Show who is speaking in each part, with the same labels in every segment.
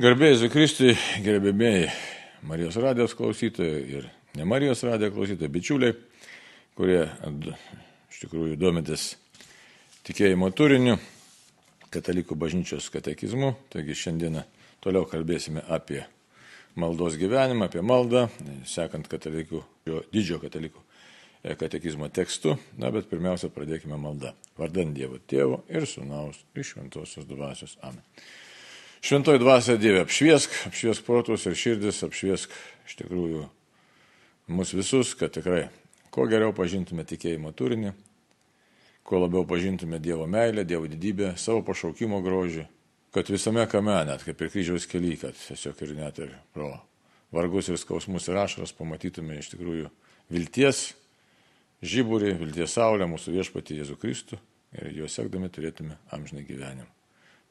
Speaker 1: Garbėjai Kristui, gerbėmėjai Marijos radijos klausytojai ir ne Marijos radijos klausytojai, bičiuliai, kurie iš tikrųjų domitės tikėjimo turiniu, katalikų bažnyčios katekizmu. Taigi šiandieną toliau kalbėsime apie maldos gyvenimą, apie maldą, sekant katalikų, jo didžiojo katalikų e, katekizmo tekstu. Na, bet pirmiausia, pradėkime maldą. Vardant Dievo Tėvo ir Sūnaus ir Šventosios Dvasios. Amen. Šventoji dvasia Dieve, apšviesk, apšviesk protus ir širdis, apšviesk iš tikrųjų mus visus, kad tikrai kuo geriau pažintume tikėjimo turinį, kuo labiau pažintume Dievo meilę, Dievo didybę, savo pašaukimo grožį, kad visame kame, net kaip ir kryžiaus keli, kad tiesiog ir net ir pro vargus ir skausmus ir ašaras pamatytume iš tikrųjų vilties žiburį, vilties saulę mūsų viešpatį Jėzų Kristų ir juos sekdami turėtume amžinai gyvenimą.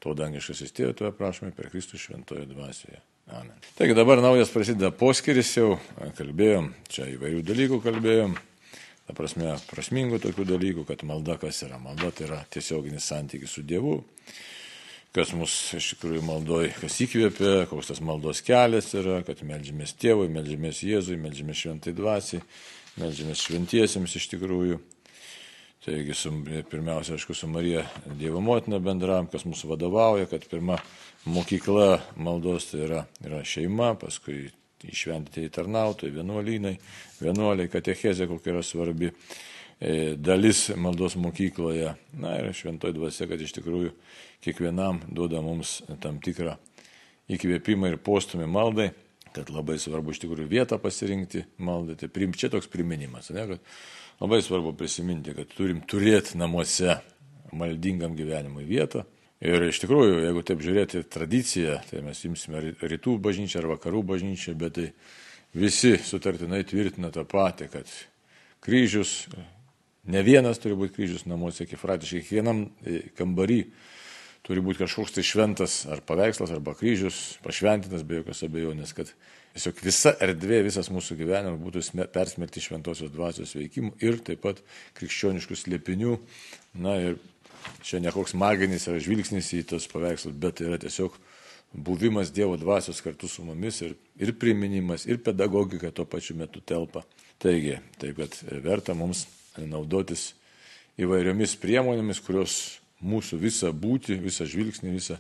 Speaker 1: To dangiškasis tėvė, tuo prašome per Kristų šventoje dvasioje. Amen. Taigi dabar naujas prasideda poskiris jau, kalbėjom, čia įvairių dalykų kalbėjom, ta prasme, prasmingų tokių dalykų, kad malda kas yra. Malda tai yra tiesioginis santykis su Dievu, kas mus iš tikrųjų maldoj, kas įkvėpia, koks tas maldos kelias yra, kad melžiamės tėvui, melžiamės Jėzui, melžiamės šventai dvasiai, melžiamės šventiesiems iš tikrųjų. Taigi, su, pirmiausia, aišku, su Marija Dievo motina bendram, kas mūsų vadovauja, kad pirma mokykla maldos tai yra, yra šeima, paskui išventyti tarnautojai, vienuolynai, vienuoliai, katechezė, kokia yra svarbi e, dalis maldos mokykloje. Na ir šventoji dvasia, kad iš tikrųjų kiekvienam duoda mums tam tikrą įkvėpimą ir postumį maldai, kad labai svarbu iš tikrųjų vietą pasirinkti maldai. Tai prim, čia toks priminimas, ne, kad Labai svarbu prisiminti, kad turim turėti namuose maldingam gyvenimui vietą. Ir iš tikrųjų, jeigu taip žiūrėti tradiciją, tai mes imsime rytų bažnyčią ar vakarų bažnyčią, bet tai visi sutartinai tvirtina tą patį, kad kryžius, ne vienas turi būti kryžius namuose, kifratiškai, kiekvienam e, kambarį turi būti kažkoks tai šventas ar paveikslas, arba kryžius, pašventintas be jokios abejonės, kad tiesiog visa erdvė, visas mūsų gyvenimas būtų persmerkti šventosios dvasios veikimų ir taip pat krikščioniškų slėpinių. Na ir čia ne koks maginis yra žvilgsnis į tos paveikslus, bet yra tiesiog buvimas Dievo dvasios kartu su mumis ir, ir priminimas, ir pedagogika tuo pačiu metu telpa. Taigi, taip kad verta mums naudotis įvairiomis priemonėmis, kurios mūsų visą būti, visą žvilgsnį, visą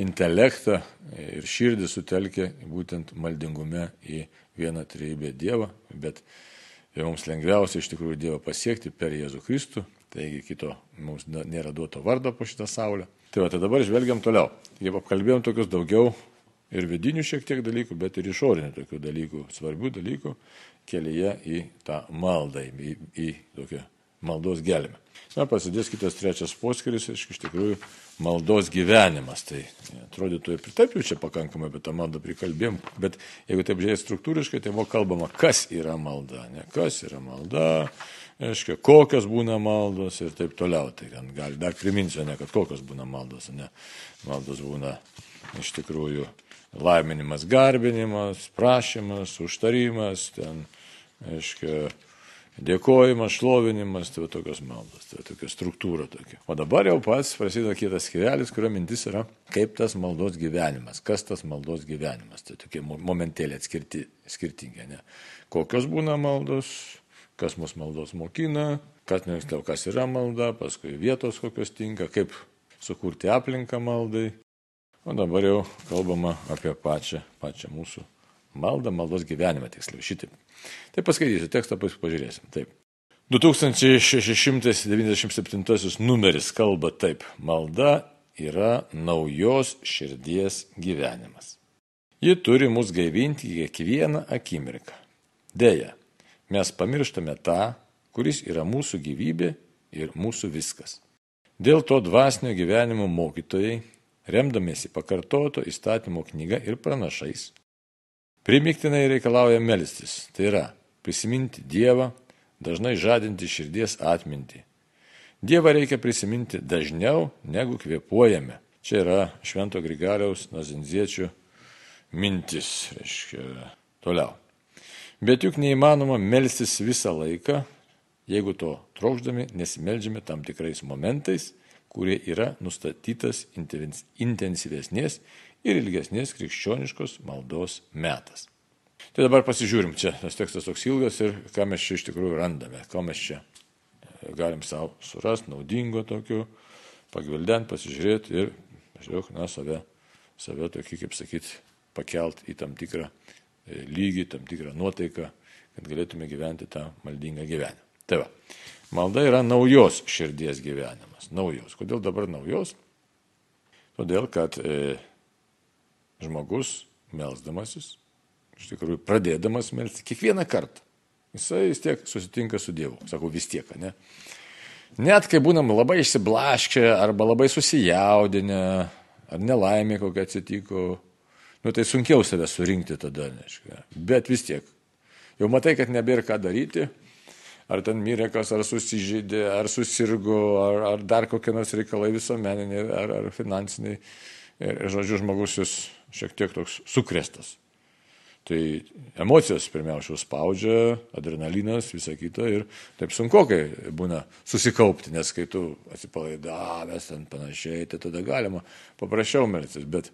Speaker 1: intelektą ir širdį sutelkia būtent maldingume į vieną trejybę Dievą, bet mums lengviausia iš tikrųjų Dievą pasiekti per Jėzų Kristų, taigi kito mums nėra duoto vardo po šitą saulę. Tai va, tai dabar žvelgiam toliau. Jau apkalbėjom tokius daugiau ir vidinių šiek tiek dalykų, bet ir išorinių tokių dalykų, svarbių dalykų kelyje į tą maldą, į, į tokią maldos gelmę. Na, pasidės kitas trečias poskiris, iš tikrųjų, maldos gyvenimas. Tai atrodytų ir taip jau čia pakankamai apie tą maldą prikalbėjom, bet jeigu taip žiūrėt struktūriškai, tai buvo kalbama, kas yra malda, ne kas yra malda, aiškiai, kokios būna maldos ir taip toliau. Tai gal dar priminsiu, ne kad kokios būna maldos, ne. Maldos būna iš tikrųjų laiminimas, garbinimas, prašymas, užtarimas, ten, aiškiai, Dėkojimas, šlovinimas, tai tokios maldos, tai tokia struktūra tokia. O dabar jau pats prasideda kitas skirelis, kurio mintis yra, kaip tas maldos gyvenimas, kas tas maldos gyvenimas. Tai tokie momentėlė atskirti, skirtingi, ne? Kokios būna maldos, kas mus maldos mokina, kas nežinau, kas yra malda, paskui vietos kokios tinka, kaip sukurti aplinką maldai. O dabar jau kalbama apie pačią, pačią mūsų maldą, maldos gyvenimą tiksliau. Šitaip. Tai paskaitysiu tekstą, paskui pažiūrėsim. Taip. 2697 numeris kalba taip. Malda yra naujos širdies gyvenimas. Ji turi mus gaivinti kiekvieną akimirką. Deja, mes pamirštame tą, kuris yra mūsų gyvybė ir mūsų viskas. Dėl to dvasinio gyvenimo mokytojai, remdamiesi pakartoto įstatymo knyga ir pranašais, Primiktinai reikalauja melstis, tai yra prisiminti Dievą, dažnai žadinti širdies atmintį. Dievą reikia prisiminti dažniau negu kvepuojame. Čia yra Švento Grigaliaus Nazinziečių mintis, reiškia, toliau. Bet juk neįmanoma melstis visą laiką, jeigu to trokšdami nesimeldžiame tam tikrais momentais, kurie yra nustatytas intensyvesnės ir ilgesnės krikščioniškos maldos metas. Tai dabar pasižiūrim, čia tas tekstas toks ilgas ir ką mes čia iš tikrųjų randame, ko mes čia e, galim savo surasti, naudingo tokiu, pagvildent, pasižiūrėti ir, žiūrėk, na, save, save tokį, kaip sakyti, pakelt į tam tikrą e, lygį, tam tikrą nuotaiką, kad galėtume gyventi tą maldingą gyvenimą. Tai va, malda yra naujos širdies gyvenimas. Naujos. Kodėl dabar naujos? Todėl, kad e, žmogus, melzdamasis, iš tikrųjų pradėdamas melsti, kiekvieną kartą, jisai vis tiek susitinka su Dievu. Sakau, vis tiek, ne? Net kai būnam labai išsiblaškę arba labai susijaudinę, ar nelaimė kokia atsitiko, nu tai sunkiau save surinkti tada, neaiškia. Bet vis tiek, jau matai, kad nebėra ką daryti, ar ten mirė kas, ar susižydė, ar susirgo, ar, ar dar kokie nors reikalai visuomeniniai, ar, ar finansiniai. Ir, žodžiu, žmogus jūs šiek tiek toks sukrestas. Tai emocijos pirmiausia spaudžia, adrenalinas, visa kita ir taip sunku, kai būna susikaupti, nes kai tu atsipalaidavęs ten panašiai, tai tada galima paprasčiau melsis. Bet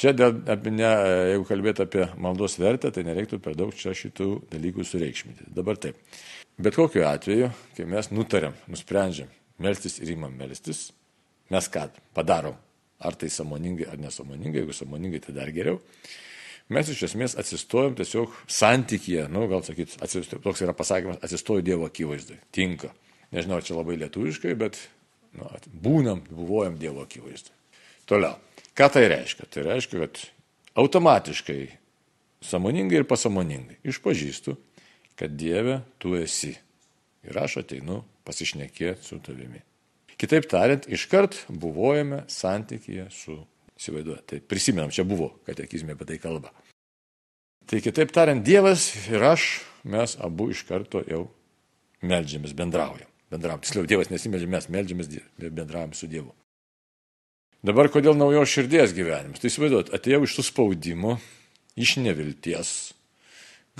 Speaker 1: čia, dėl, apie, ne, jeigu kalbėt apie maldos vertę, tai nereiktų per daug čia šitų dalykų sureikšminti. Dabar taip. Bet kokiu atveju, kai mes nutarėm, nusprendžiam melstis ir įmam melstis, mes ką padarom? Ar tai samoningai, ar nesamoningai, jeigu samoningai, tai dar geriau mes iš esmės atsistojom tiesiog santykyje, nu, gal sakyt, atsistojom, toks yra pasakymas, atsistoju Dievo akivaizdai. Tinka. Nežinau, čia labai lietuviškai, bet nu, būnam, buvojam Dievo akivaizdai. Toliau. Ką tai reiškia? Tai reiškia, kad automatiškai, samoningai ir pasamoningai išpažįstu, kad Dieve tu esi. Ir aš ateinu pasišnekėti su tavimi. Kitaip tariant, iškart buvojame santykyje su Įsivaizduoju, tai prisimenam, čia buvo katekizmė apie tai kalba. Tai kitaip tariant, Dievas ir aš, mes abu iš karto jau melžiamės, bendraujam. Bendraujam. Tiksliau, Dievas nesimeldžia, mes melžiamės, bendraujam su Dievu. Dabar kodėl naujos širdies gyvenimas? Tai įsivaizduot, atėjau iš suspaudimo, iš nevilties,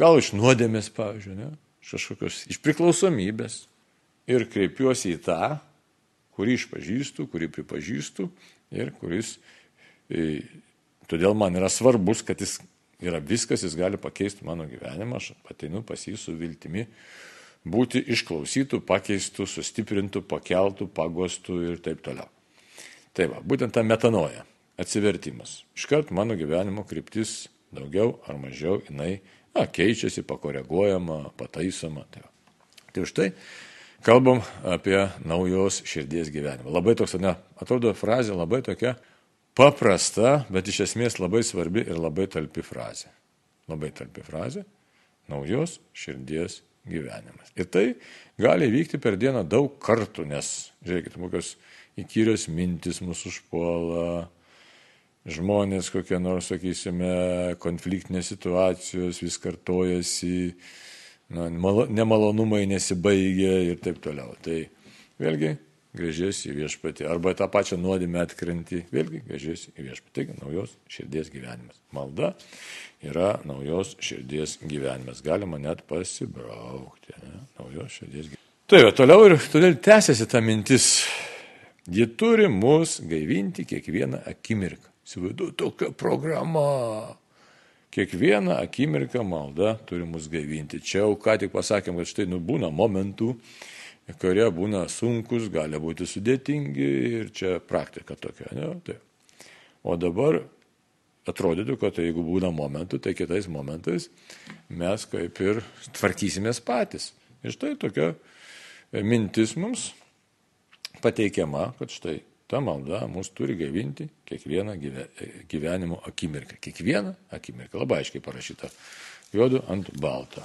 Speaker 1: gal iš nuodėmės, pavyzdžiui, ne? iš kažkokios, iš priklausomybės ir kreipiuosi į tą, kurį išpažįstu, kurį pripažįstu ir kuris Todėl man yra svarbus, kad jis yra viskas, jis gali pakeisti mano gyvenimą, aš ateinu pas jį su viltimi būti išklausytų, pakeistų, sustiprintų, pakeltų, pagostų ir taip toliau. Tai va, būtent ta metanoja, atsivertimas. Iškart mano gyvenimo kryptis daugiau ar mažiau jinai na, keičiasi, pakoreguojama, pataisoma. Tai, va. tai už tai kalbam apie naujos širdies gyvenimą. Labai toks, ne, atrodo, frazė labai tokia paprasta, bet iš esmės labai svarbi ir labai talpi frazė. Labai talpi frazė - naujos širdies gyvenimas. Ir tai gali vykti per dieną daug kartų, nes, žiūrėkit, kokios įkyrios mintis mūsų užpuola, žmonės kokie nors, sakysime, konfliktinės situacijos vis kartojasi, na, nemalonumai nesibaigia ir taip toliau. Tai vėlgi grėžiesi į viešpatį. Arba tą pačią nuodėmę atkrenti, vėlgi grėžiesi į viešpatį. Taigi naujos širdies gyvenimas. Malda yra naujos širdies gyvenimas. Galima net pasibraukti. Ne? Naujos širdies gyvenimas. Tai va, toliau ir todėl tęsiasi ta mintis. Ji turi mus gaivinti kiekvieną akimirką. Įsivaizduoju, tokia programa. Kiekvieną akimirką malda turi mus gaivinti. Čia jau ką tik pasakėm, kad štai nubūna momentų, kurie būna sunkus, gali būti sudėtingi ir čia praktika tokia. Ne? Tai. O dabar atrodytų, kad tai jeigu būna momentų, tai kitais momentais mes kaip ir tvarkysimės patys. Ir štai tokia mintis mums pateikiama, kad štai ta malda mus turi gaivinti kiekvieną gyvenimo akimirką. Kiekvieną akimirką. Labai aiškiai parašyta juodu ant balto.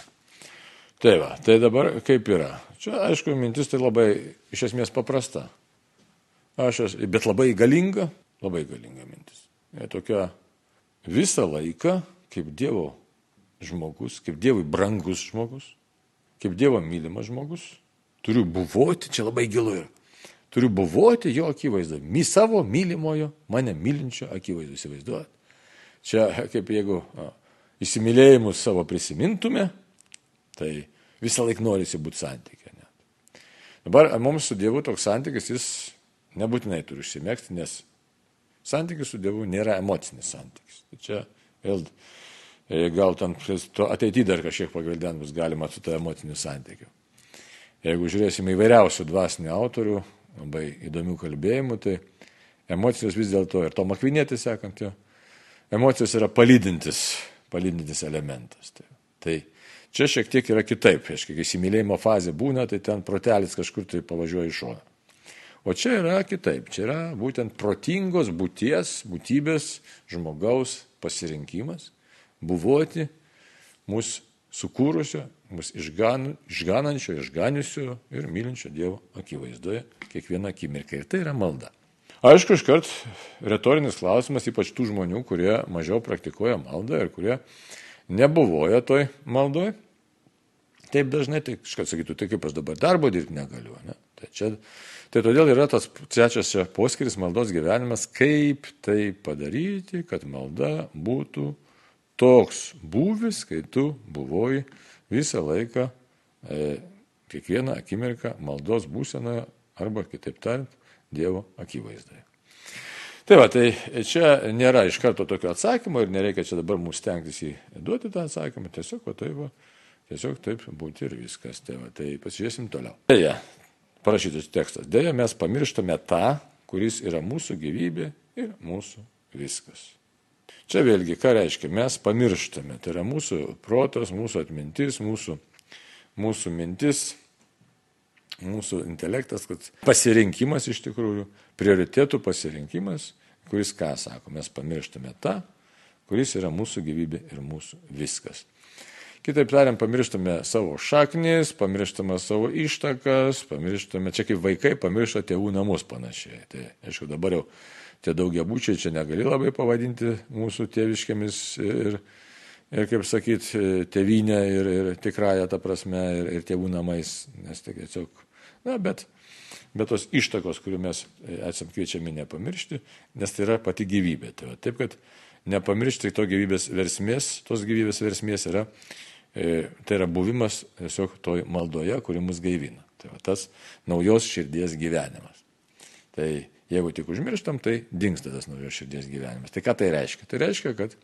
Speaker 1: Tai va, tai dabar kaip yra. Čia, aišku, mintis tai labai iš esmės paprasta. Aš esu, bet labai galinga, labai galinga mintis. Ir tokia visą laiką, kaip Dievo žmogus, kaip Dievui brangus žmogus, kaip Dievo mylimas žmogus, turiu buvoti, čia labai gilu yra. Turiu buvoti jo akivaizdu, mi savo mylimojo, mane mylinčio akivaizdu, įsivaizduojat. Čia kaip jeigu a, įsimylėjimus savo prisimintume, Tai visą laiką norisi būti santykė. Net. Dabar mums su Dievu toks santykis, jis nebūtinai turi užsimėgti, nes Santykis su Dievu nėra emocinis santykis. Tai čia vėl e, gal ten ateityje dar kažkiek pagrindant bus galima su to emociniu santykiu. Jeigu žiūrėsime įvairiausių dvasinių autorių, labai įdomių kalbėjimų, tai emocijos vis dėlto ir to makvinėti sekant jo, emocijos yra palydintis, palydintis elementas. Tai, tai čia šiek tiek yra kitaip, aiškiai, kai įsimylėjimo fazė būna, tai ten protelis kažkur tai pavažiuoja iš šono. O čia yra kitaip, čia yra būtent protingos būties, būtybės žmogaus pasirinkimas, buvoti mūsų sukūrusio, mus išgan, išganančio, išganiusio ir mylinčio Dievo akivaizdoje kiekvieną akimirką. Ir tai yra malda. Aišku, iškart retorinis klausimas, ypač tų žmonių, kurie mažiau praktikuoja maldą ir kurie nebuvoja toj maldoj. Taip dažnai, tai kažkas sakytų, tai kaip aš dabar darbo dirbti negaliu. Ne? Tai čia Tai todėl yra tas trečias čia poskiris maldos gyvenimas, kaip tai padaryti, kad malda būtų toks būvis, kai tu buvoji visą laiką, e, kiekvieną akimirką maldos būsenoje arba kitaip tariant, Dievo akivaizdoje. Tai va, tai čia nėra iš karto tokio atsakymo ir nereikia čia dabar mums stengtis įduoti tą atsakymą, tiesiog, va, tai va, tiesiog taip būti ir viskas. Tai, va, tai pasižiūrėsim toliau. Deja, parašytas tekstas. Deja, mes pamirštame tą, kuris yra mūsų gyvybė ir mūsų viskas. Čia vėlgi, ką reiškia, mes pamirštame. Tai yra mūsų protas, mūsų atmintis, mūsų, mūsų mintis, mūsų intelektas, kad pasirinkimas iš tikrųjų, prioritėtų pasirinkimas, kuris ką sako, mes pamirštame tą, kuris yra mūsų gyvybė ir mūsų viskas. Kitaip tariant, pamirštame savo šaknis, pamirštame savo ištakas, pamirštame, čia kaip vaikai pamiršta tėvų namus panašiai. Tai aišku, dabar jau tie daugiabučiai čia negali labai pavadinti mūsų tėviškėmis ir, ir kaip sakyt, tėvynė ir, ir tikrąją tą prasme ir, ir tėvų namais, nes tai tiesiog, na, bet, bet tos ištakos, kurių mes esam kviečiami nepamiršti, nes tai yra pati gyvybė. Tai va, taip, kad nepamiršti to gyvybės versmės, tos gyvybės versmės yra E, tai yra buvimas tiesiog toj maldoje, kuri mus gaivina. Tai va, tas naujos širdies gyvenimas. Tai jeigu tik užmirštam, tai dinksta tas naujos širdies gyvenimas. Tai ką tai reiškia? Tai reiškia, kad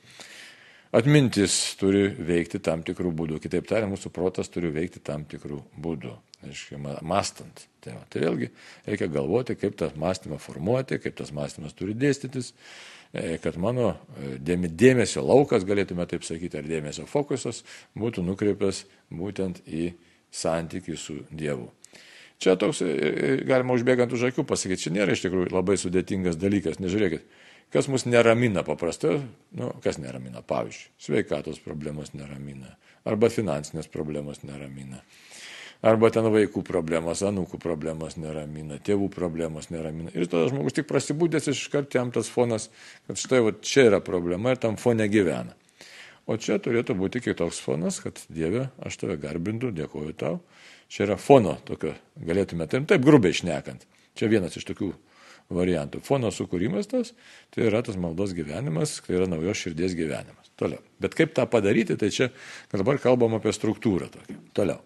Speaker 1: atmintis turi veikti tam tikrų būdų. Kitaip tariant, mūsų protas turi veikti tam tikrų būdų. Aiškiai, mastant. Tai, va, tai vėlgi reikia galvoti, kaip tą mąstymą formuoti, kaip tas mąstymas turi dėstytis, E, kad mano e, dėmesio laukas, galėtume taip sakyti, ar dėmesio fokusas būtų nukreiptas būtent į santykių su Dievu. Čia toks, e, galima užbėgant už akių pasakyti, čia nėra iš tikrųjų labai sudėtingas dalykas, nežiūrėkit, kas mus neramina paprastai, nu, kas neramina, pavyzdžiui, sveikatos problemos neramina, arba finansinės problemos neramina Arba ten vaikų problemos, anūkų problemos neramina, tėvų problemos neramina. Ir tada žmogus tik prasibūdęs iš karto jam tas fonas, kad štai va, čia yra problema ir tam fone gyvena. O čia turėtų būti kitoks fonas, kad Dieve, aš tave garbindu, dėkoju tau. Čia yra fono tokio, galėtume taip, taip grubiai išnekant. Čia vienas iš tokių variantų. Fono sukūrimas tas, tai yra tas maldos gyvenimas, tai yra naujos širdies gyvenimas. Toliau. Bet kaip tą padaryti, tai čia dabar kalbam apie struktūrą tokią. Toliau.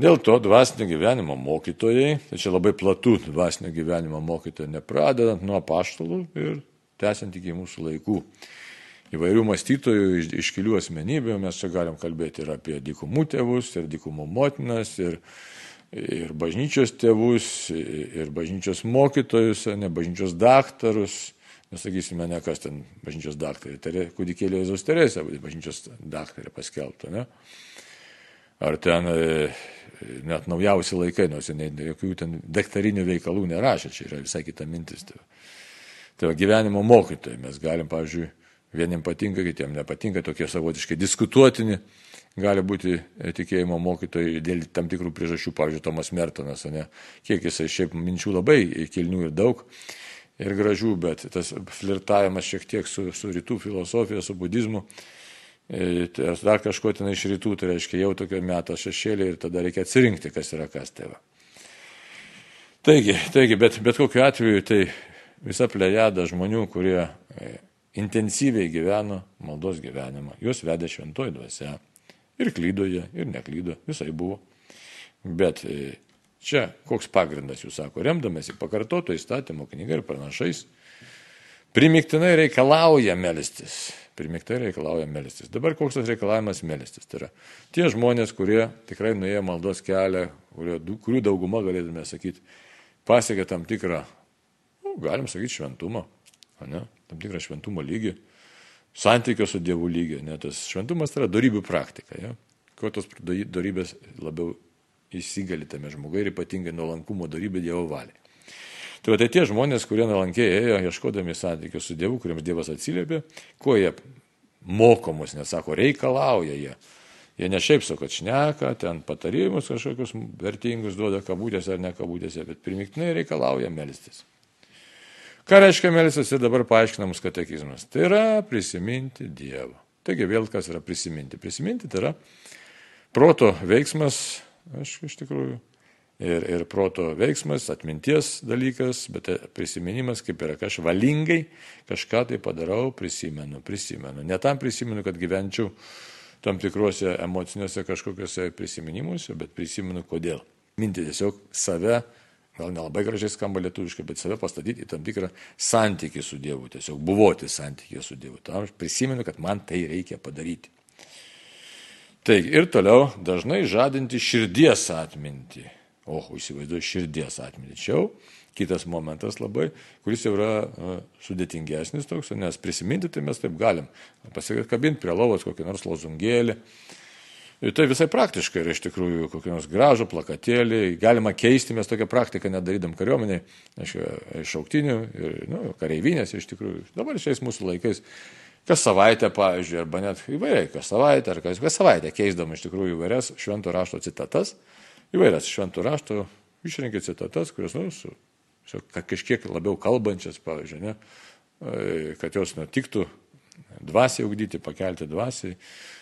Speaker 1: Dėl to dvasinio gyvenimo mokytojai, tai čia labai platų dvasinio gyvenimo mokytojai, nepradedant nuo paštalų ir tęsiant iki mūsų laikų. Įvairių mąstytojų, iš, iškilių asmenybių mes čia galim kalbėti ir apie dykumų tėvus, ir dykumų motinas, ir, ir bažnyčios tėvus, ir bažnyčios mokytojus, ne bažnyčios daktarus. Nesakysime, ne kas ten bažnyčios daktarė, kūdikėlė Jėzaus Teresė, bažnyčios daktarė paskelbta. Ne? ar ten e, net naujausi laikai, nors jinai jokių ten daktarinių veikalų nerašė, čia yra visai kita mintis. Tai, tai gyvenimo mokytojai, mes galim, pavyzdžiui, vieniems patinka, kitiems nepatinka, tokie savotiškai diskutuotini, gali būti e, tikėjimo mokytojai dėl tam tikrų priežasčių, pavyzdžiui, Tomas Mertonas, ne, kiek jisai šiaip minčių labai kilnių ir daug ir gražių, bet tas flirtavimas šiek tiek su, su rytų filosofija, su budizmu, E, tai dar kažko ten iš rytų, tai reiškia jau tokio meto šešėlį ir tada reikia atsirinkti, kas yra kas tėva. Taigi, taigi bet, bet kokiu atveju tai visa plejada žmonių, kurie e, intensyviai gyveno maldos gyvenimą, juos vedė šventoji dvasia. Ir klydo jie, ir neklydo, visai buvo. Bet e, čia koks pagrindas, jūs sako, remdamėsi pakartoto įstatymo knyga ir pranašais, primiktinai reikalauja melstis. Primiktai reikalauja melstis. Dabar koks tas reikalavimas melstis? Tai yra tie žmonės, kurie tikrai nuėjo maldos kelią, kurių dauguma, galėtume sakyti, pasiekė tam tikrą, nu, galim sakyti, šventumą, ne? Tam tikrą šventumo lygį, santykio su Dievu lygį. Ne? Tas šventumas tai yra darybių praktika. Ja? Kuo tos darybės labiau įsigali tame žmogui ir ypatingai nuolankumo darybė Dievo valiai. Tai tai tie žmonės, kurie nuolankiai ėjo, ieškodami santykių su Dievu, kuriems Dievas atsiliepė, kuo jie mokomus, nesako, reikalauja jie. Jie ne šiaip sako, kad šneka, ten patarimus kažkokius vertingus duoda kabutėse ar ne kabutėse, bet primiktinai reikalauja melstis. Ką reiškia melstis ir dabar paaiškinamus katekizmas? Tai yra prisiminti Dievą. Taigi vėl kas yra prisiminti? Prisiminti tai yra proto veiksmas, aš iš tikrųjų ir, ir proto veiksmas, atminties dalykas, bet prisiminimas kaip yra, aš valingai kažką tai padarau, prisimenu, prisimenu. Ne tam prisimenu, kad gyvenčiau tam tikruose emociniuose kažkokiuose prisiminimuose, bet prisimenu kodėl. Minti tiesiog save, gal nelabai gražiai skamba lietuviškai, bet save pastatyti į tam tikrą santykį su Dievu, tiesiog buvoti santykį su Dievu. Tam aš prisimenu, kad man tai reikia padaryti. Taigi ir toliau dažnai žadinti širdies atmintį O, įsivaizduoju, širdies atmintį. Čia jau kitas momentas labai, kuris jau yra uh, sudėtingesnis toks, nes prisiminti tai mes taip galim. Pasikabinti prie lovos kokį nors lozungėlį. Ir tai visai praktiškai yra iš tikrųjų kokį nors gražų plakatėlį. Galima keisti, mes tokią praktiką nedarydam kariuomeniai, iš šauktinių ir nu, kareivinės iš tikrųjų. Dabar šiais mūsų laikais kas savaitę, pavyzdžiui, arba net įvairiai, kas savaitę, ar kas, kas savaitę keisdam iš tikrųjų įvairias švento rašto citatas įvairias šventų raštų, išrinkė citatas, kurios, nu, su, su kažkiek labiau kalbančias, pavyzdžiui, ne, kad jos nutiktų dvasiai ugdyti, pakelti dvasiai.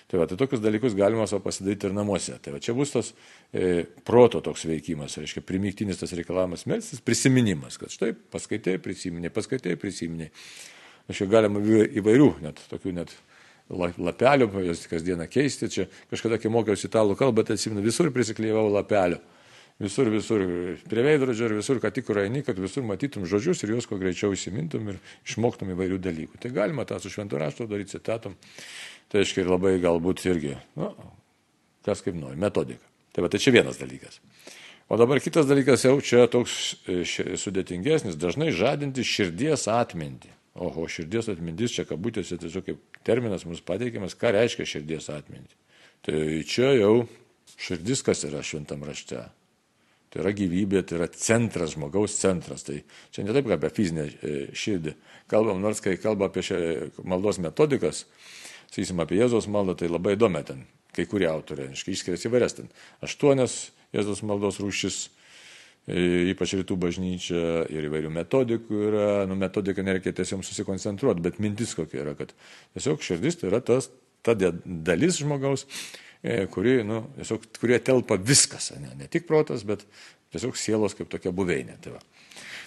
Speaker 1: Tai, va, tai tokius dalykus galima savo pasidaryti ir namuose. Tai va, čia bus tas e, proto toks veikimas, reiškia, primiktinis tas reikalavimas melstis, prisiminimas, kad štai paskaitai, prisiminiai, paskaitai, prisiminiai. Aš jau galima įvairių, net tokių net lapelių, jas kasdieną keisti. Čia kažkada, kai mokiausi italų kalbą, tai atsimenu, visur prisiklyjau lapelių. Visur, visur, prie veidrodžio ir visur, kad tik kur eini, kad visur matytum žodžius ir juos kuo greičiau įsimintum ir išmoktum įvairių dalykų. Tai galima tą su šventu raštu daryti citatom. Tai aiškiai ir labai galbūt irgi, nu, kas kaip nori, metodika. Tai va, tai čia vienas dalykas. O dabar kitas dalykas jau čia toks e, sudėtingesnis, dažnai žadinti širdies atmintį. Oho, širdies atmintis čia kabutėse tiesiog kaip terminas mums pateikiamas, ką reiškia širdies atminti. Tai čia jau širdis kas yra šventam rašte. Tai yra gyvybė, tai yra centras, žmogaus centras. Tai čia ne taip, kaip apie fizinę e, širdį. Kalbam, nors kai kalba apie šią maldos metodikas, sakysim, apie Jėzos maldą, tai labai įdomi ten. Kai kurie autoriai, išskiria įvairias ten. Aštuonias Jėzos maldos rūšis ypač rytų bažnyčia ir įvairių metodikų yra, nu, metodika nereikia tiesiog susikoncentruoti, bet mintis kokia yra, kad tiesiog širdis tai yra tas, ta dalis žmogaus, e, kuri, nu, tiesiog, kurie telpa viskas, ne, ne tik protas, bet tiesiog sielos kaip tokia buveinė. Tai va.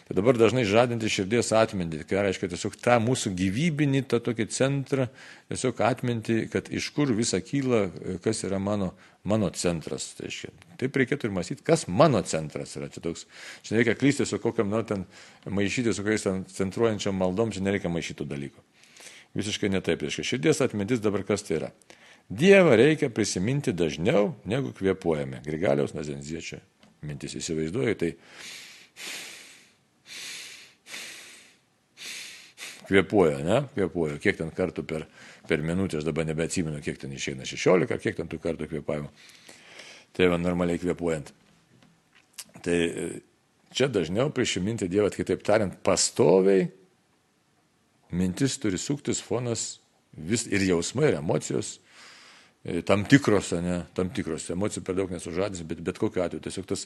Speaker 1: Tai dabar dažnai žadinti širdies atmintį, tai reiškia tiesiog tą mūsų gyvybinį, tą tokį centrą, tiesiog atminti, kad iš kur visa kyla, kas yra mano, mano centras. Tai reiškia, taip reikėtų ir mąstyti, kas mano centras yra. Čia, toks, čia nereikia klysti su kokiam, nu, ten maišyti su kokiais ten centruojančiam maldom, čia nereikia maišyti dalykų. Visiškai netaip. Reiškia, širdies atmintis dabar kas tai yra. Dievą reikia prisiminti dažniau, negu kvepuojame. Grigaliaus Nazenziečio mintis įsivaizduoju. Tai kvepuoja, ne? Kvepuoja. Kiek ten kartų per, per minutę, aš dabar nebeatsimenu, kiek ten išeina 16, kiek ten tų kartų kvepavimo. Tai va, normaliai kvepuojant. Tai e, čia dažniau prisiminti Dievą, kitaip tariant, pastoviai mintis turi suktis fonas vis ir jausmai, ir emocijos, tam tikros, ne, tam tikros emocijų per daug nesužadins, bet bet kokiu atveju tiesiog tas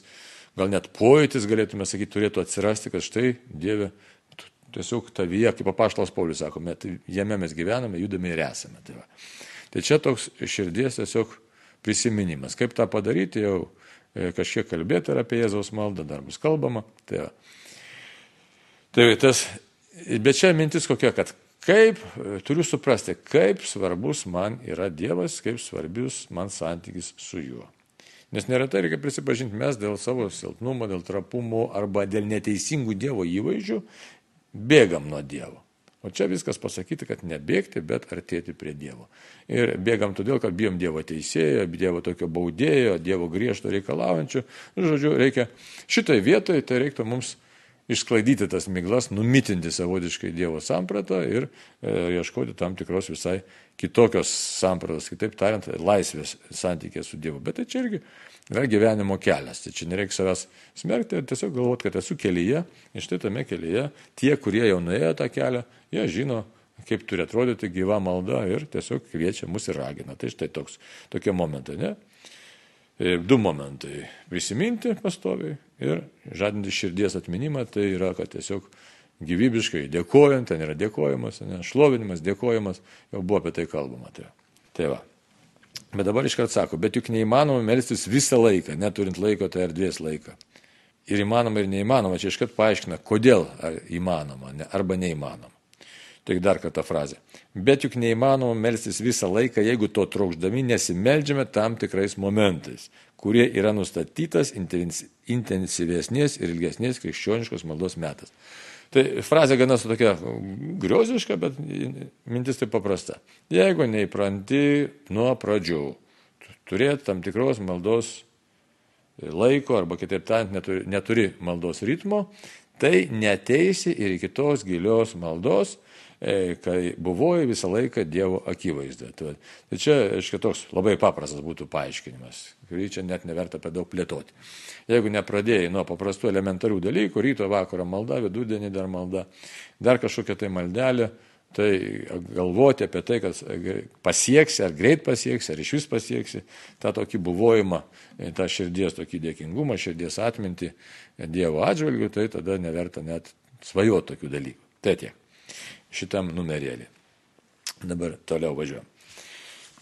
Speaker 1: gal net pojūtis, galėtume sakyti, turėtų atsirasti, kad štai Dieve tiesiog tavyje, kaip apaštalas Paulius sako, tai jame mes gyvename, judame ir esame. Tai, va. tai čia toks širdies tiesiog prisiminimas. Kaip tą padaryti, jau e, kažkiek kalbėti ir apie Jėzaus maldą, dar bus kalbama. Tai, va. tai tas, bet čia mintis kokia, kad kaip, e, turiu suprasti, kaip svarbus man yra Dievas, kaip svarbius man santykis su juo. Nes neretai reikia prisipažinti, mes dėl savo silpnumo, dėl trapumo arba dėl neteisingų Dievo įvaizdžių bėgam nuo Dievo. O čia viskas pasakyti, kad nebėgti, bet artėti prie Dievo. Ir bėgam todėl, kad bijom Dievo teisėjo, Dievo tokio baudėjo, Dievo griežto reikalaujančio. Žodžiu, reikia šitoje vietoje, tai reiktų mums išsklaidyti tas miglas, numitinti savotiškai Dievo sampratą ir e, ieškoti tam tikros visai kitokios sampratos, kitaip tariant, laisvės santykė su Dievu. Bet tai čia irgi yra gyvenimo kelias. Tai čia nereikia savęs smerkti, tiesiog galvoti, kad esu kelyje ir štai tame kelyje tie, kurie jau nuėjo tą kelią, jie žino, kaip turi atrodyti gyva malda ir tiesiog kviečia mus ir ragina. Tai štai toks, tokie momentai, ne? Ir du momentai - prisiminti pastoviai ir žadinti širdies atminimą, tai yra, kad tiesiog gyvybiškai dėkojant, ten yra dėkojimas, ne, šlovinimas, dėkojimas, jau buvo apie tai kalbama. Tai, tai va. Bet dabar iškart sako, bet juk neįmanoma melstis visą laiką, neturint laiko, tai erdvės laiką. Ir įmanoma ir neįmanoma, čia iškart paaiškina, kodėl įmanoma ne, arba neįmanoma. Tik dar kartą frazę. Bet juk neįmanoma melstis visą laiką, jeigu to trokšdami nesimeldžiame tam tikrais momentais, kurie yra nustatytas intensyvesnės ir ilgesnės krikščioniškos maldos metas. Tai frazė gana su tokia grioziška, bet mintis tai paprasta. Jeigu neįpranti nuo pradžių turėti tam tikros maldos laiko arba kitaip tariant neturi, neturi maldos ritmo, tai neteisi ir iki tos gilios maldos, kai buvoji visą laiką Dievo akivaizdoje. Tai, tai čia, aiškiai, toks labai paprastas būtų paaiškinimas, kurį čia net neverta per daug plėtoti. Jeigu nepradėjai nuo paprastų elementarių dalykų, ryto vakaro malda, vidudienį dar malda, dar kažkokia tai maldelė, tai galvoti apie tai, kad pasieksi, ar greit pasieksi, ar iš vis pasieksi tą tokį buvojimą, e, tą širdies tokį dėkingumą, širdies atmintį Dievo atžvilgių, tai tada neverta net svajoti tokių dalykų. Tai tiek šitam numerėlį. Dabar toliau važiuojam.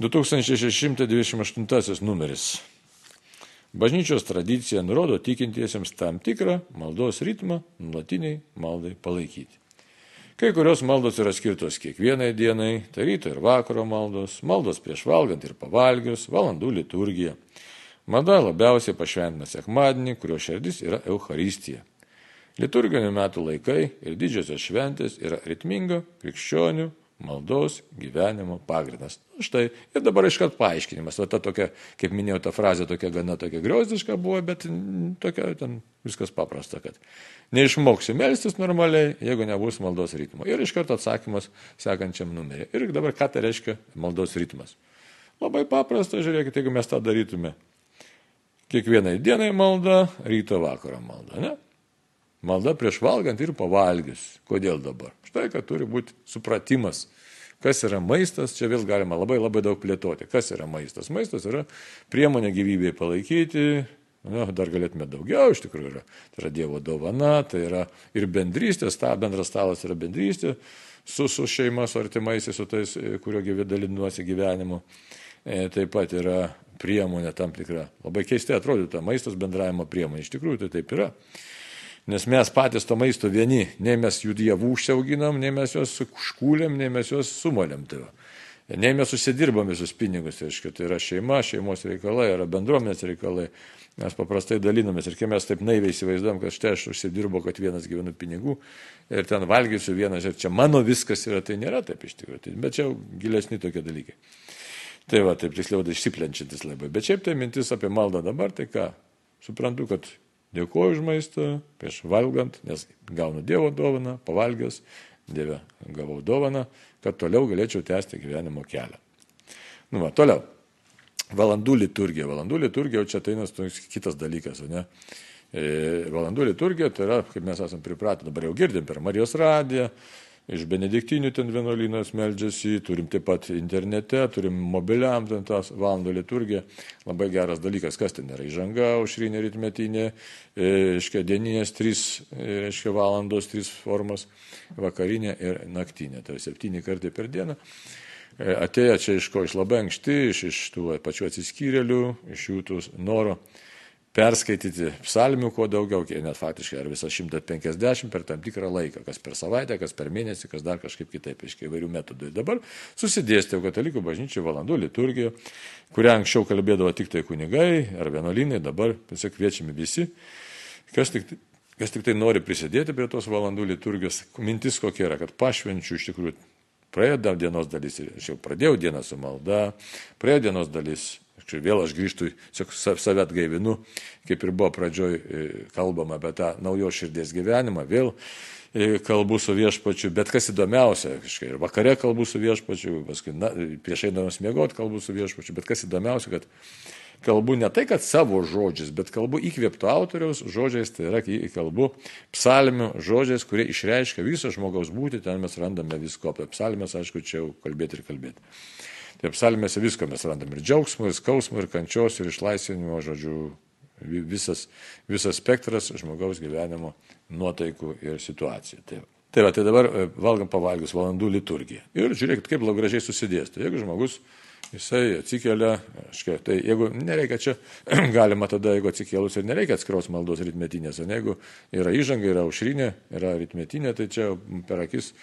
Speaker 1: 2628 numeris. Bažnyčios tradicija nurodo tikintiesiems tam tikrą maldos ritmą nuolatiniai maldai palaikyti. Kai kurios maldos yra skirtos kiekvienai dienai, tai ryto ir vakaro maldos, maldos prieš valgant ir pavalgius, valandų liturgija. Mada labiausiai pašventina sekmadienį, kurio širdis yra Euharistija. Liturginių metų laikai ir didžiosios šventės yra ritmingo krikščionių maldos gyvenimo pagrindas. Štai ir dabar iškart paaiškinimas. O ta tokia, kaip minėjau, ta frazė tokia gana tokia griozdiška buvo, bet tokia ten viskas paprasta, kad neišmoksi melstis normaliai, jeigu nebus maldos ritmo. Ir iškart atsakymas sekančiam numeriui. Ir dabar ką tai reiškia maldos ritmas. Labai paprasta, žiūrėkite, jeigu mes tą darytume. Kiekvienai dienai malda, ryto vakaro malda. Ne? Malda prieš valgant ir pavalgius. Kodėl dabar? Štai, kad turi būti supratimas, kas yra maistas, čia vėl galima labai labai daug plėtoti. Kas yra maistas? Maistas yra priemonė gyvybėje palaikyti, Na, dar galėtume daugiau, iš tikrųjų yra. Tai yra Dievo dovana, tai yra ir bendrystės, ta bendras stalas yra bendrystė su, su šeima, su artimaisiais, su tais, kurio dalinuosi gyvenimu. E, taip pat yra priemonė tam tikra. Labai keistai atrodytų ta maistas bendravimo priemonė. Iš tikrųjų tai taip yra. Nes mes patys to maisto vieni, nei mes jų dievų užsiauginam, nei mes juos užkūlėm, nei mes juos sumolėm. Tai nei mes užsidirbam visus pinigus, tai, aiškia, tai yra šeima, šeimos reikalai, yra bendruomenės reikalai. Mes paprastai dalinamės ir kai mes taip naiviai įsivaizduojam, kad štai aš užsidirbu, kad vienas gyvenu pinigų ir ten valgysiu vienas ir čia mano viskas yra, tai nėra taip iš tikrųjų. Tai, bet čia gilesni tokie dalykai. Tai va, taip tiksliau, tai išsiplenčiantis labai. Bet šiaip tai mintis apie maldą dabar, tai ką, suprantu, kad Dėkuoju už maistą, prieš valgant, nes gaunu Dievo dovaną, pavalgęs, Dieve gavau dovaną, kad toliau galėčiau tęsti gyvenimo kelią. Nu, va, toliau. Valandų liturgija. Valandų liturgija, jau čia ateina kitas dalykas, ne? E, valandų liturgija, tai yra, kaip mes esame pripratę, dabar jau girdim per Marijos radiją, iš benediktinių ten vienuolynas meldžiasi, turim taip pat internete, turim mobiliam ten tas valandų liturgiją. Labai geras dalykas, kas ten yra įžanga, aušrinė ritmetinė, e, reiškia dieninės trys, e, reiškia valandos, trys formos, vakarinė ir naktinė, tai septyni kartai per dieną. E, atėję čia iš ko, iš labai anksti, iš, iš tų pačių atsiskyrėlių, iš jų tų noro perskaityti psalmių kuo daugiau, net faktiškai ar visą 150 per tam tikrą laiką, kas per savaitę, kas per mėnesį, kas dar kažkaip kitaip, aiškiai įvairių metodų. Dabar susidėstė katalikų bažnyčių valandų liturgija, kurią anksčiau kalbėdavo tik tai kunigai ar vienuolynai, dabar tiesiog kviečiami visi, kas tik, kas tik tai nori prisidėti prie tos valandų liturgijos, mintis kokia yra, kad pašvenčiu iš tikrųjų praėjo dienos dalis, aš jau pradėjau dieną su malda, praėjo dienos dalis, Čia vėl aš grįžtu, save atgaivinu, kaip ir buvo pradžioj e, kalbama apie tą naujo širdies gyvenimą, vėl e, kalbu su viešpačiu, bet kas įdomiausia, kažkai, ir vakare kalbu su viešpačiu, paskui na, prieš eidamas miegoti kalbu su viešpačiu, bet kas įdomiausia, kad kalbu ne tai, kad savo žodžiais, bet kalbu įkvėpto autoriaus žodžiais, tai yra kalbu psalmių žodžiais, kurie išreiškia visą žmogaus būti, ten mes randame visko. Apie psalmės, aišku, čia jau kalbėti ir kalbėti. Tai psalmėse visko mes randame ir džiaugsmo, ir skausmo, ir kančios, ir išlaisvinimo, žodžiu, visas, visas spektras žmogaus gyvenimo nuotaikų ir situacijų. Tai, tai, va, tai dabar e, valgom pavalgius valandų liturgiją. Ir žiūrėkit, kaip gražiai susidėsto. Jeigu žmogus jisai atsikelia, aiškia, tai jeigu nereikia čia, galima tada, jeigu atsikėlus ir nereikia atskiros maldos ritmetinės, o jeigu yra įžanga, yra aušrinė, yra ritmetinė, tai čia per akis,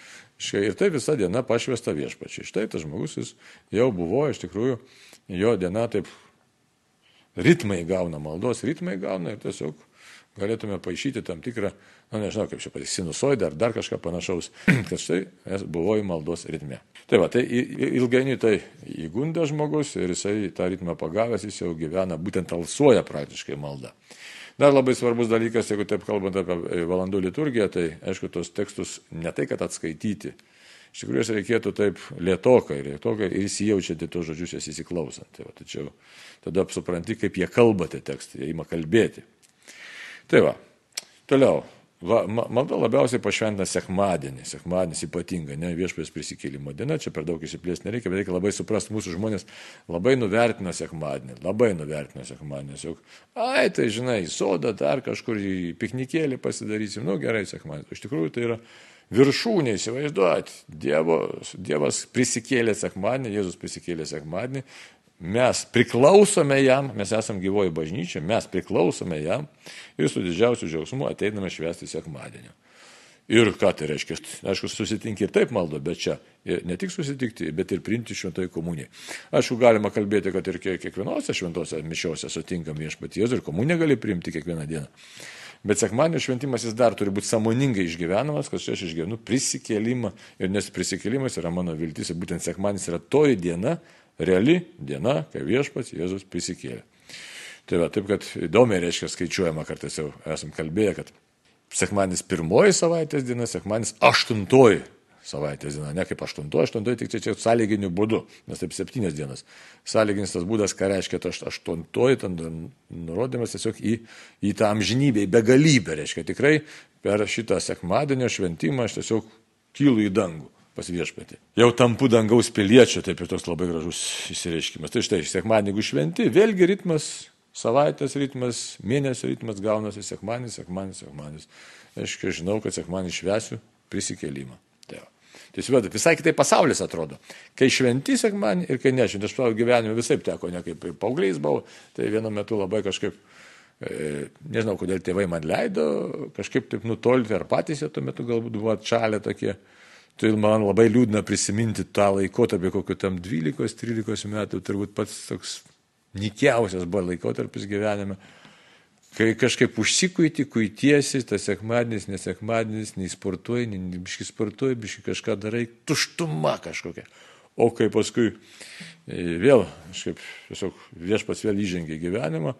Speaker 1: aiškia, ir tai visa diena pašvesta viešpačiai. Štai tas žmogus jis jau buvo, iš tikrųjų, jo diena taip ritmai gauna, maldos ritmai gauna ir tiesiog galėtume paaišyti tam tikrą, na nu, nežinau, kaip čia patys, sinusoidą ar dar kažką panašaus, kad štai buvau į maldos ritme. Tai va, tai ilgainiui tai įgunda žmogus ir jisai tą ritmą pagavęs, jis jau gyvena, būtent alsuoja praktiškai maldą. Dar labai svarbus dalykas, jeigu taip kalbant apie valandų liturgiją, tai aišku, tos tekstus ne tai, kad atskaityti, iš tikrųjų jas reikėtų taip lietokai, lietokai ir įsijaučiate tos žodžius, jas įsiklausant. Tai va, tačiau tada supranti, kaip jie kalbate tekstai, jie ima kalbėti. Tai va, toliau. Va, malda labiausiai pašventina sekmadienį, sekmadienis ypatinga, ne viešpės prisikėlimo diena, čia per daug įsiplės nereikia, bet reikia labai suprasti, mūsų žmonės labai nuvertina sekmadienį, labai nuvertina sekmadienį, juk, ai, tai žinai, į sodą dar kažkur į piknikėlį pasidarysim, nu gerai, sekmadienis, iš tikrųjų tai yra viršūnė, įsivaizduot, Dievo, Dievas prisikėlė sekmadienį, Jėzus prisikėlė sekmadienį, mes priklausome jam, mes esame gyvoji bažnyčia, mes priklausome jam ir su didžiausiu džiaugsmu ateiname švęsti sekmadienį. Ir ką tai reiškia? Aišku, susitinki ir taip maldo, bet čia ne tik susitikti, bet ir priimti šventai komuniją. Aišku, galima kalbėti, kad ir kiekvienose šventose mišiose sutinkam viešpaties ir komuniją gali priimti kiekvieną dieną. Bet sekmadienio šventimas jis dar turi būti samoningai išgyvenamas, kad aš išgyvenu prisikėlimą ir nes prisikėlimas yra mano viltis ir būtent sekmadienis yra toji diena, reali diena, kai viešpats Jėzus prisikėlė. Tai va, taip, kad įdomiai reiškia skaičiuojama, kartais jau esam kalbėję, kad sekmanis pirmoji savaitės diena, sekmanis aštuntoji savaitės diena, ne kaip aštuntoji, aštuntoji tik čia, čia sąlyginiu būdu, nes taip septynės dienas. Sąlyginis tas būdas, ką reiškia, tai aštuntoji, ten nurodymas tiesiog į, į tą amžinybę, į begalybę, reiškia tikrai per šitą sekmadienio šventimą aš tiesiog kylu į dangų pas viešpatį. Jau tampu dangaus piliečio, taip ir toks labai gražus įsireiškimas. Tai štai, sekmadienį, jeigu šventi, vėlgi ritmas, savaitės ritmas, mėnesio ritmas gaunasi sekmadienis, sekmadienis, sekmadienis. Aš žinau, kad sekmadienis švesiu prisikėlimą. Tai Tiesiog visai kitaip pasaulis atrodo. Kai šventi sekmanį ir kai nešventi, aš savo gyvenime visai teko, ne kaip paaugliais buvau, tai vienu metu labai kažkaip, e, nežinau, kodėl tėvai man leido, kažkaip taip nutolti, ar patys jie tuo metu galbūt buvo atšalę tokie. Tai man labai liūdna prisiminti tą laikotarpį, kokiu tam 12-13 metų, turbūt pats toks nikiausias buvo laikotarpis gyvenime, kai kažkaip užsikuiti, kuitiesi, tas sekmadienis, nesekmadienis, nei sportuoji, nei biški sportuoji, biški kažką darai, tuštuma kažkokia. O kai paskui e, vėl, kažkaip, tiesiog viešpats vėl įžengė gyvenimą,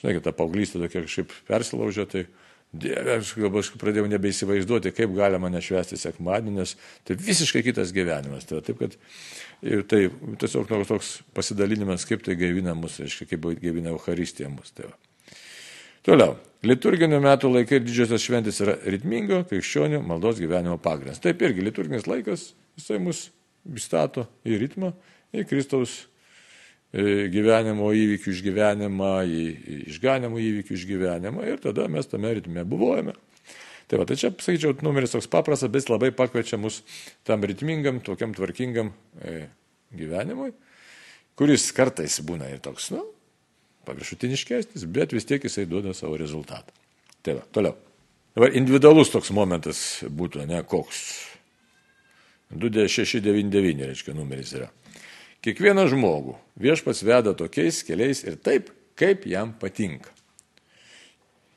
Speaker 1: žinai, kad ta paauglystė tokia kažkaip persilaužė, tai Dieve, aš galbūt pradėjau nebeįsivaizduoti, kaip galima nešvesti sekmadienį, nes tai visiškai kitas gyvenimas. Tai, taip, kad, ir tai tiesiog toks, toks pasidalinimas, kaip tai gaivina mus, reiškia, kaip gaivina Euharistija mus. Tai va. Toliau. Liturginių metų laikai ir didžiosios šventės yra ritmingo krikščionių maldos gyvenimo pagrindas. Taip irgi liturginis laikas, jisai mus įstato į ritmą, į Kristaus gyvenimo įvykių išgyvenimą, į išganimo įvykių išgyvenimą ir tada mes tame ritme buvojame. Tai va, tai čia, sakyčiau, numeris toks paprastas, bet labai pakviečia mus tam ritmingam, tokiam tvarkingam e, gyvenimui, kuris kartais būna ir toks, nu, paviršutiniškesnis, bet vis tiek jisai duoda savo rezultatą. Tai va, toliau. Dabar individualus toks momentas būtų, ne koks. 2699, reiškia, numeris yra. Kiekvieną žmogų viešpats veda tokiais keliais ir taip, kaip jam patinka.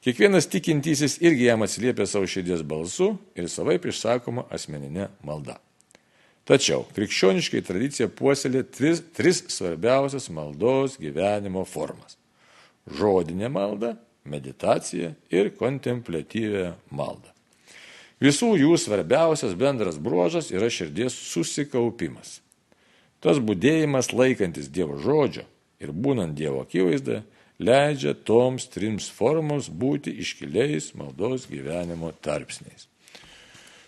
Speaker 1: Kiekvienas tikintysis irgi jam atsiliepia savo širdies balsu ir savaip išsakoma asmeninė malda. Tačiau krikščioniškai tradicija puoselė tris, tris svarbiausias maldos gyvenimo formas - žodinė malda, meditacija ir kontemplatyvę maldą. Visų jų svarbiausias bendras bruožas yra širdies susikaupimas. Tas būdėjimas laikantis Dievo žodžio ir būnant Dievo akivaizdą leidžia toms trims formoms būti iškiliais maldos gyvenimo tarpsniais.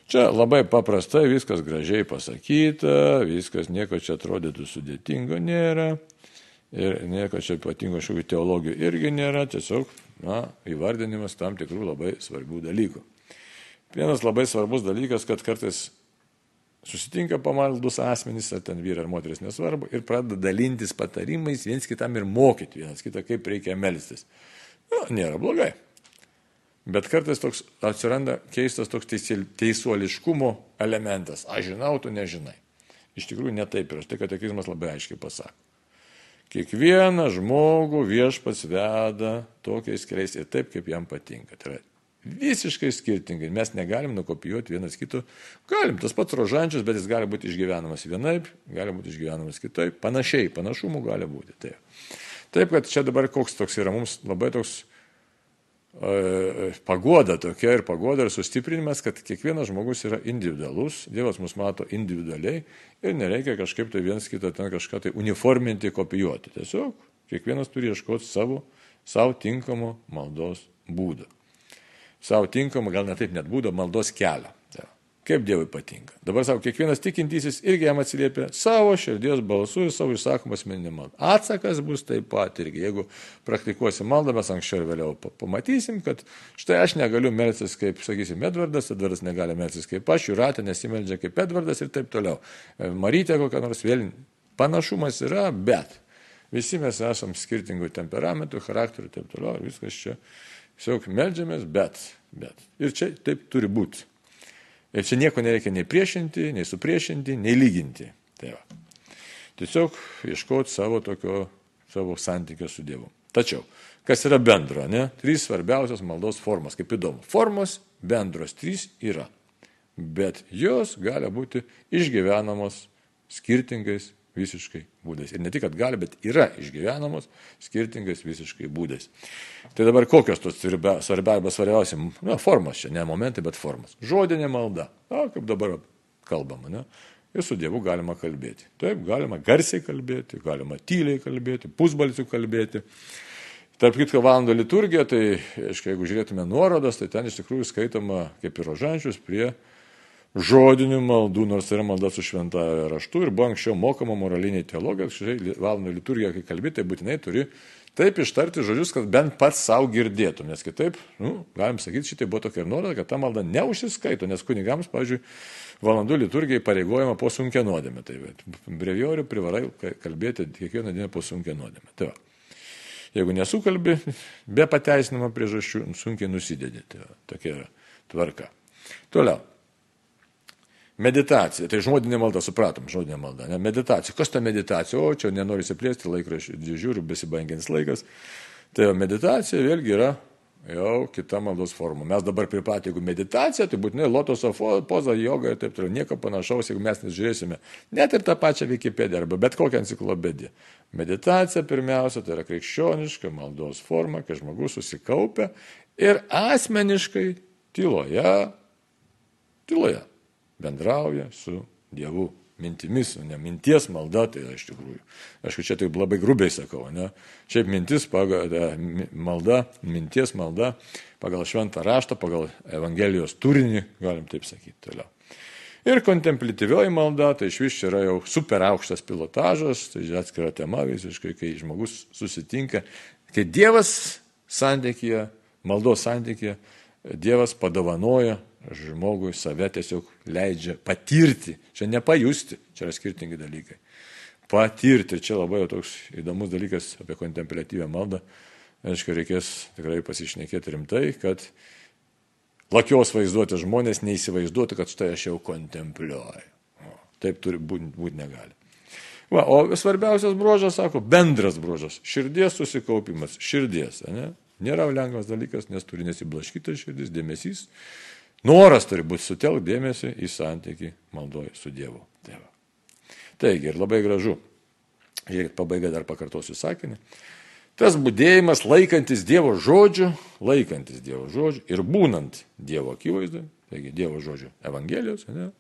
Speaker 1: Čia labai paprastai viskas gražiai pasakyta, viskas nieko čia atrodytų sudėtingo nėra ir nieko čia ypatingo kažkokių teologijų irgi nėra, tiesiog na, įvardinimas tam tikrų labai svarbių dalykų. Vienas labai svarbus dalykas, kad kartais susitinka pamaldus asmenys, ar ten vyrai ar moteris, nesvarbu, ir pradeda dalintis patarimais viens kitam ir mokyti vienas kitą, kaip reikia melstis. Nu, nėra blogai. Bet kartais toks atsiranda keistas toks teisuoliškumo elementas. Aš žinau, tu nežinai. Iš tikrųjų netaip yra. Štai katekizmas labai aiškiai pasako. Kiekvieną žmogų viešpats veda tokiais keliais ir taip, kaip jam patinka. Tai yra Visiškai skirtingai. Mes negalim nukopijuoti vienas kito. Galim, tas pats rožančius, bet jis gali būti išgyvenamas vienaip, gali būti išgyvenamas kitaip. Panašiai, panašumų gali būti. Taip. Taip, kad čia dabar koks toks yra mums labai toks e, pagoda tokia ir pagoda ir sustiprinimas, kad kiekvienas žmogus yra individualus, Dievas mus mato individualiai ir nereikia kažkaip tai vienas kitą ten kažką tai uniforminti, kopijuoti. Tiesiog kiekvienas turi ieškoti savo, savo tinkamo maldos būdą savo tinkamą, gal netaip net būdo, maldos kelią. Kaip Dievui patinka. Dabar savo, kiekvienas tikintysis irgi jam atsiliepia savo širdies balsu ir savo išsakomą asmeninį maldą. Atsakas bus taip pat irgi. Jeigu praktikuosim maldą, mes anksčiau ir vėliau pamatysim, kad štai aš negaliu melsis kaip, sakysim, Edvardas, Edvardas negali melsis kaip aš, Juratė nesimeldžia kaip Edvardas ir taip toliau. E, Marytė kokia nors vėl panašumas yra, bet visi mes esame skirtingų temperamentų, charakterių ir taip toliau ir viskas čia Tiesiog melžiamės, bet, bet. Ir čia taip turi būti. Ir čia nieko nereikia nei priešinti, nei supriešinti, nei lyginti. Tai va. Tiesiog ieškoti savo tokio, savo santykio su Dievu. Tačiau, kas yra bendro, ne? Trys svarbiausios maldos formos, kaip įdomu. Formos bendros trys yra, bet jos gali būti išgyvenamos skirtingais visiškai būdais. Ir ne tik, kad gali, bet yra išgyvenamos skirtingais visiškai būdais. Tai dabar kokios tos svarbiausia, svarbiausia, na, formos čia, ne momentai, bet formos. Žodinė malda, na, kaip dabar kalbama, ne? Ir su Dievu galima kalbėti. Taip, galima garsiai kalbėti, galima tyliai kalbėti, pusbalsių kalbėti. Tarp kitko, valandų liturgija, tai, aiškiai, jeigu žiūrėtume nuorodas, tai ten iš tikrųjų skaitoma kaip ir rožančius prie žodinių maldų, nors yra malda su šventąją raštu ir buvo anksčiau mokama moralinė teologija, šiai valandų liturgija, kai kalbi, tai būtinai turi taip ištarti žodžius, kad bent pats savo girdėtum, nes kitaip, nu, galim sakyti, šitai buvo tokia ir nuoroda, kad ta malda neužsiskaito, nes kunigams, pavyzdžiui, valandų liturgijai pareigojama po sunkia nuodėmė. Tai breviorių privarai kalbėti kiekvieną dieną po sunkia nuodėmė. Tai va. Jeigu nesukalbi, be pateisinimo priežasčių, sunkiai nusidedi. Tai va, tokia yra tvarka. Toliau. Meditacija, tai žodinė malda, supratom, žodinė malda, ne meditacija. Kas ta meditacija? O, čia nenori įsiplėsti, laikraščių žiūriu, besibaigiantis laikas. Tai meditacija vėlgi yra jau kita maldos forma. Mes dabar pripratę, jeigu meditacija, tai būtinai lotoso poza, joga ir taip toliau. Nieko panašaus, jeigu mes nežiūrėsime net ir tą pačią Wikipediją arba bet kokią enciklopediją. Meditacija pirmiausia, tai yra krikščioniška maldos forma, kai žmogus susikaupia ir asmeniškai tyloje, tyloje bendrauja su Dievu mintimis, o ne minties malda, tai iš tikrųjų. Aišku, čia taip labai grubiai sakau, ne? Šiaip mintis, pagal, da, malda, minties malda, pagal šventą raštą, pagal Evangelijos turinį, galim taip sakyti toliau. Ir kontemplatyvioji malda, tai iš vis čia yra jau super aukštas pilotažas, tai atskira tema visiškai, kai žmogus susitinka, kai Dievas santykėje, maldos santykėje, Dievas padovanoja žmogui save tiesiog leidžia patirti. Čia nepajusti, čia yra skirtingi dalykai. Patirti, ir čia labai toks įdomus dalykas apie kontemplatyvę maldą. Aišku, reikės tikrai pasišnekėti rimtai, kad lakios vaizduoti žmonės neįsivaizduotų, kad štai aš jau kontempliuoju. Taip turi būti būt negali. Va, o svarbiausias bruožas, sako, bendras bruožas - širdies susikaupimas, širdies, ne? nėra lengvas dalykas, nes turi nesiblaškyti širdis, dėmesys. Noras turi būti sutelk dėmesį į santyki maldoje su Dievu. Tėvu. Taigi ir labai gražu. Žiūrėkit, pabaiga dar pakartosiu sakinį. Tas būdėjimas laikantis Dievo žodžių, laikantis Dievo žodžių ir būnant Dievo akivaizdoje, taigi Dievo žodžių Evangelijos, ne,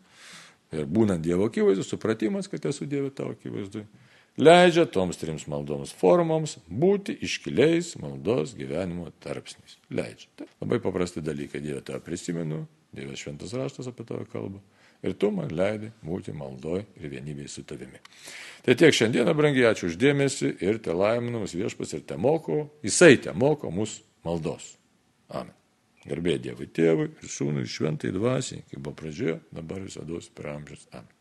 Speaker 1: ir būnant Dievo akivaizdoje, supratimas, kad esu Dievo tavo akivaizdoje, leidžia toms trims maldoms formoms būti iškiliais maldos gyvenimo tarpsniais. Leidžia. Tai labai paprasti dalykai. Dieve tave prisimenu, Dievas šventas raštas apie tave kalba ir tu man leidai būti maldoj ir vienybėje su tavimi. Tai tiek šiandieną, brangiai, ačiū uždėmesi ir te laiminamas viešpas ir te moko, jisai te moko mūsų maldos. Amen. Garbė Dievui tėvui ir sūnui šventai dvasiai, kaip buvo pradžioje, dabar visada per amžius. Amen.